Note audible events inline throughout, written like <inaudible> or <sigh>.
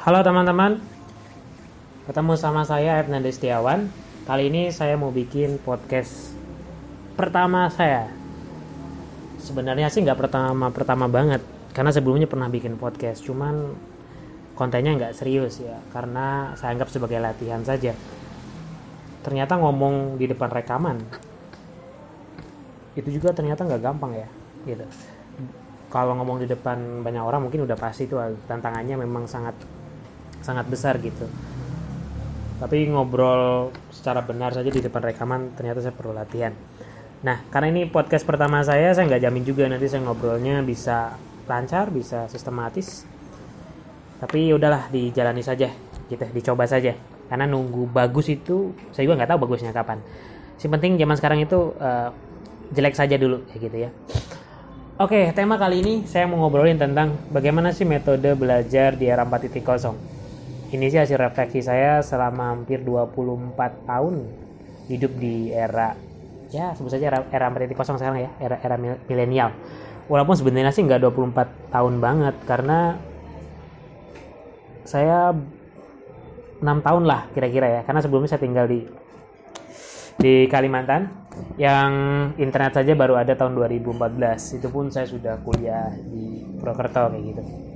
Halo teman-teman, ketemu sama saya Hernando Setiawan. Kali ini saya mau bikin podcast pertama saya. Sebenarnya sih nggak pertama-pertama banget, karena sebelumnya pernah bikin podcast, cuman kontennya nggak serius ya, karena saya anggap sebagai latihan saja. Ternyata ngomong di depan rekaman itu juga ternyata nggak gampang ya, gitu kalau ngomong di depan banyak orang mungkin udah pasti itu tantangannya memang sangat sangat besar gitu. Tapi ngobrol secara benar saja di depan rekaman ternyata saya perlu latihan. Nah karena ini podcast pertama saya saya nggak jamin juga nanti saya ngobrolnya bisa lancar bisa sistematis. Tapi udahlah dijalani saja gitu dicoba saja. Karena nunggu bagus itu saya juga nggak tahu bagusnya kapan. Si penting zaman sekarang itu uh, jelek saja dulu kayak gitu ya. Oke, tema kali ini saya mau ngobrolin tentang bagaimana sih metode belajar di era 4.0 ini sih hasil refleksi saya selama hampir 24 tahun hidup di era ya sebut saja era, era 4.0 sekarang ya era era milenial. Walaupun sebenarnya sih nggak 24 tahun banget karena saya 6 tahun lah kira-kira ya. Karena sebelumnya saya tinggal di di Kalimantan yang internet saja baru ada tahun 2014 itu pun saya sudah kuliah di Purwokerto kayak gitu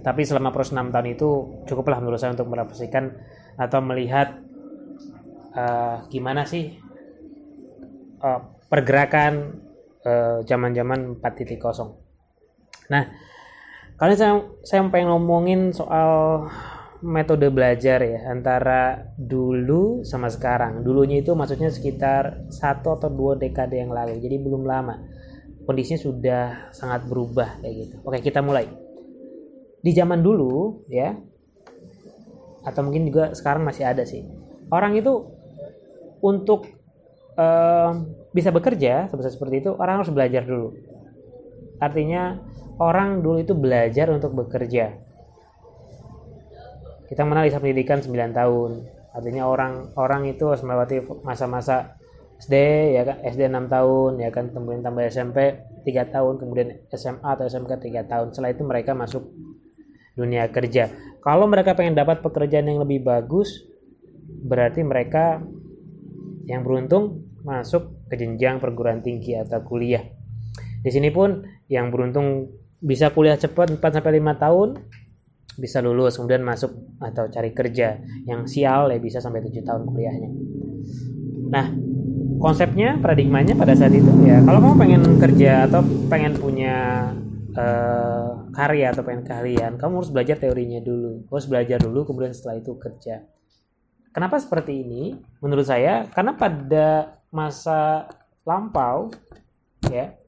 tapi selama proses 6 tahun itu cukuplah menurut saya untuk merefleksikan atau melihat uh, gimana sih uh, pergerakan zaman-zaman uh, 4.0 nah kali saya saya pengen ngomongin soal metode belajar ya antara dulu sama sekarang. Dulunya itu maksudnya sekitar satu atau dua dekade yang lalu, jadi belum lama. Kondisinya sudah sangat berubah kayak gitu. Oke, kita mulai di zaman dulu ya atau mungkin juga sekarang masih ada sih. Orang itu untuk uh, bisa bekerja seperti itu orang harus belajar dulu. Artinya orang dulu itu belajar untuk bekerja. Kita mengenal di pendidikan 9 tahun. Artinya orang orang itu harus melewati masa-masa SD ya kan? SD 6 tahun ya kan? Kemudian tambah SMP 3 tahun kemudian SMA atau SMK 3 tahun. Setelah itu mereka masuk dunia kerja. Kalau mereka pengen dapat pekerjaan yang lebih bagus, berarti mereka yang beruntung masuk ke jenjang perguruan tinggi atau kuliah. Di sini pun yang beruntung bisa kuliah cepat 4 sampai 5 tahun bisa lulus kemudian masuk atau cari kerja. Yang sial ya bisa sampai 7 tahun kuliahnya. Nah, konsepnya paradigmanya pada saat itu ya kalau kamu pengen kerja atau pengen punya uh, karya atau pengen kalian kamu harus belajar teorinya dulu. Harus belajar dulu kemudian setelah itu kerja. Kenapa seperti ini? Menurut saya karena pada masa lampau ya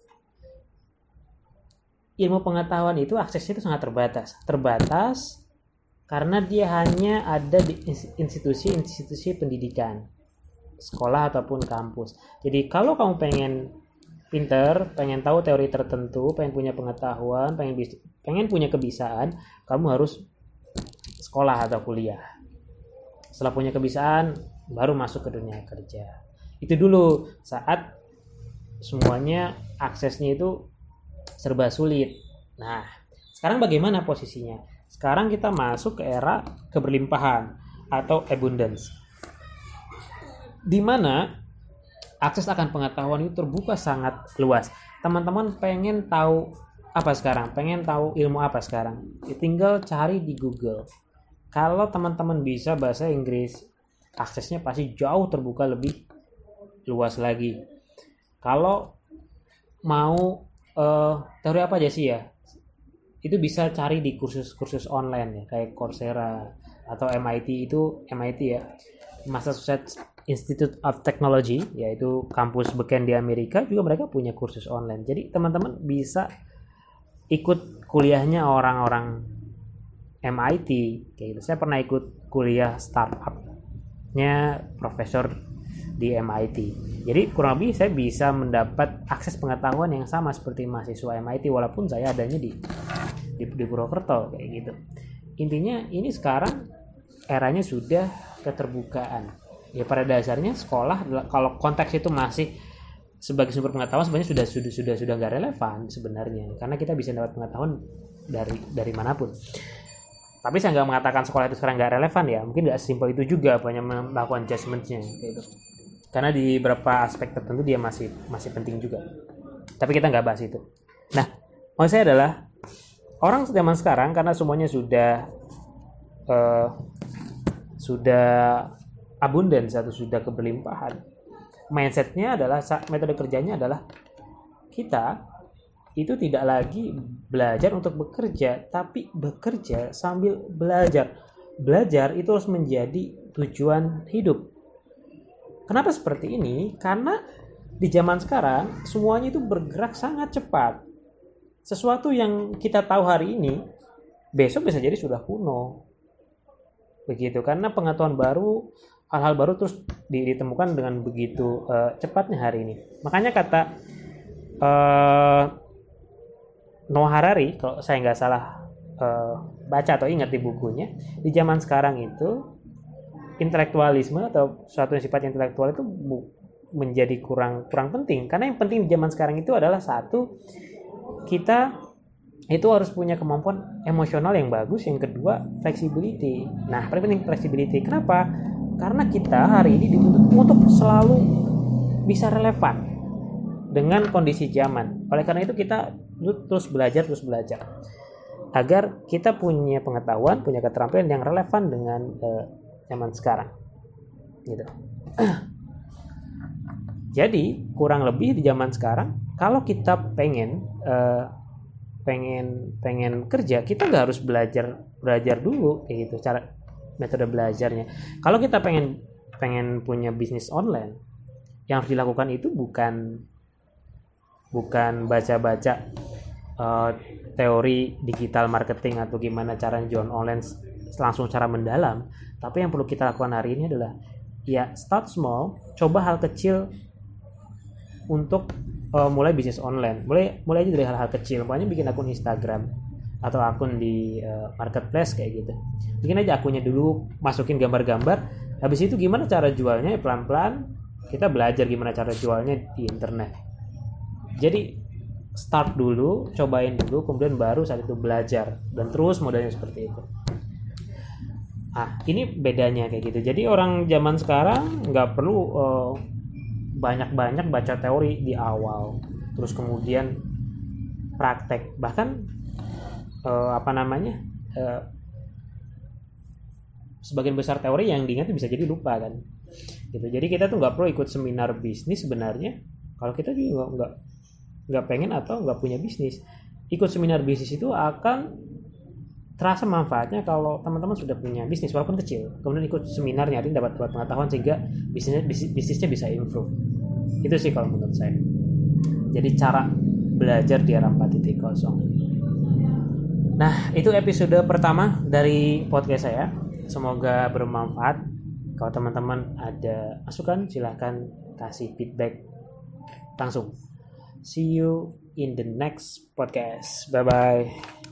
ilmu pengetahuan itu aksesnya itu sangat terbatas. Terbatas karena dia hanya ada di institusi-institusi pendidikan sekolah ataupun kampus. Jadi kalau kamu pengen pinter, pengen tahu teori tertentu, pengen punya pengetahuan, pengen pengen punya kebisaan, kamu harus sekolah atau kuliah. Setelah punya kebisaan, baru masuk ke dunia kerja. Itu dulu saat semuanya aksesnya itu serba sulit. Nah, sekarang bagaimana posisinya? Sekarang kita masuk ke era keberlimpahan atau abundance. Di mana akses akan pengetahuan itu terbuka sangat luas. Teman-teman pengen tahu apa sekarang? Pengen tahu ilmu apa sekarang? Ya, tinggal cari di Google. Kalau teman-teman bisa bahasa Inggris, aksesnya pasti jauh terbuka lebih luas lagi. Kalau mau uh, teori apa aja sih ya? Itu bisa cari di kursus-kursus online ya, kayak Coursera atau MIT itu MIT ya, Massachusetts Institute of Technology yaitu kampus beken di Amerika juga mereka punya kursus online. Jadi teman-teman bisa ikut kuliahnya orang-orang MIT kayak gitu. Saya pernah ikut kuliah startupnya profesor di MIT jadi kurang lebih saya bisa mendapat akses pengetahuan yang sama seperti mahasiswa MIT walaupun saya adanya di di, di Purwokerto kayak gitu. Intinya ini sekarang eranya sudah keterbukaan ya pada dasarnya sekolah kalau konteks itu masih sebagai sumber pengetahuan sebenarnya sudah sudah sudah sudah nggak relevan sebenarnya. Karena kita bisa dapat pengetahuan dari dari mana pun. Tapi saya nggak mengatakan sekolah itu sekarang nggak relevan ya. Mungkin nggak simpel itu juga banyak melakukan adjustmentnya gitu. Karena di beberapa aspek tertentu dia masih masih penting juga. Tapi kita nggak bahas itu. Nah maksud saya adalah orang zaman sekarang karena semuanya sudah uh, sudah abundance atau sudah keberlimpahan mindsetnya adalah metode kerjanya adalah kita itu tidak lagi belajar untuk bekerja, tapi bekerja sambil belajar. Belajar itu harus menjadi tujuan hidup. Kenapa seperti ini? Karena di zaman sekarang semuanya itu bergerak sangat cepat. Sesuatu yang kita tahu hari ini besok bisa jadi sudah kuno. Begitu karena pengetahuan baru, hal-hal baru terus ditemukan dengan begitu uh, cepatnya hari ini. Makanya kata uh, Noah Harari kalau saya nggak salah uh, baca atau ingat di bukunya di zaman sekarang itu intelektualisme atau suatu yang sifat intelektual itu menjadi kurang kurang penting. Karena yang penting di zaman sekarang itu adalah satu kita itu harus punya kemampuan emosional yang bagus yang kedua flexibility. Nah paling penting flexibility. Kenapa karena kita hari ini dituntut untuk selalu bisa relevan dengan kondisi zaman. Oleh karena itu kita terus belajar terus belajar agar kita punya pengetahuan, punya keterampilan yang relevan dengan uh, zaman sekarang. Gitu. <clears throat> Jadi kurang lebih di zaman sekarang, kalau kita pengen uh, pengen pengen kerja, kita nggak harus belajar belajar dulu kayak gitu cara metode belajarnya. Kalau kita pengen pengen punya bisnis online, yang harus dilakukan itu bukan bukan baca-baca uh, teori digital marketing atau gimana cara jual online langsung cara mendalam tapi yang perlu kita lakukan hari ini adalah ya start small coba hal kecil untuk uh, mulai bisnis online. Mulai mulai aja dari hal-hal kecil. Pokoknya bikin akun Instagram atau akun di uh, marketplace kayak gitu. Bikin aja akunnya dulu masukin gambar-gambar habis itu gimana cara jualnya? Pelan-pelan kita belajar gimana cara jualnya di internet. Jadi start dulu cobain dulu kemudian baru saat itu belajar dan terus modelnya seperti itu. Ah ini bedanya kayak gitu. Jadi orang zaman sekarang nggak perlu uh, banyak-banyak baca teori di awal terus kemudian praktek. Bahkan uh, apa namanya? Uh, sebagian besar teori yang diingat bisa jadi lupa kan. Gitu. Jadi kita tuh nggak perlu ikut seminar bisnis sebenarnya. Kalau kita juga nggak nggak pengen atau nggak punya bisnis. Ikut seminar bisnis itu akan terasa manfaatnya kalau teman-teman sudah punya bisnis walaupun kecil. Kemudian ikut seminar nyari dapat dapat pengetahuan sehingga bisnisnya bisnisnya bisa improve. Itu sih kalau menurut saya. Jadi cara belajar di era 4.0 nah itu episode pertama dari podcast saya semoga bermanfaat kalau teman-teman ada masukan silahkan kasih feedback langsung See you in the next podcast. Bye bye.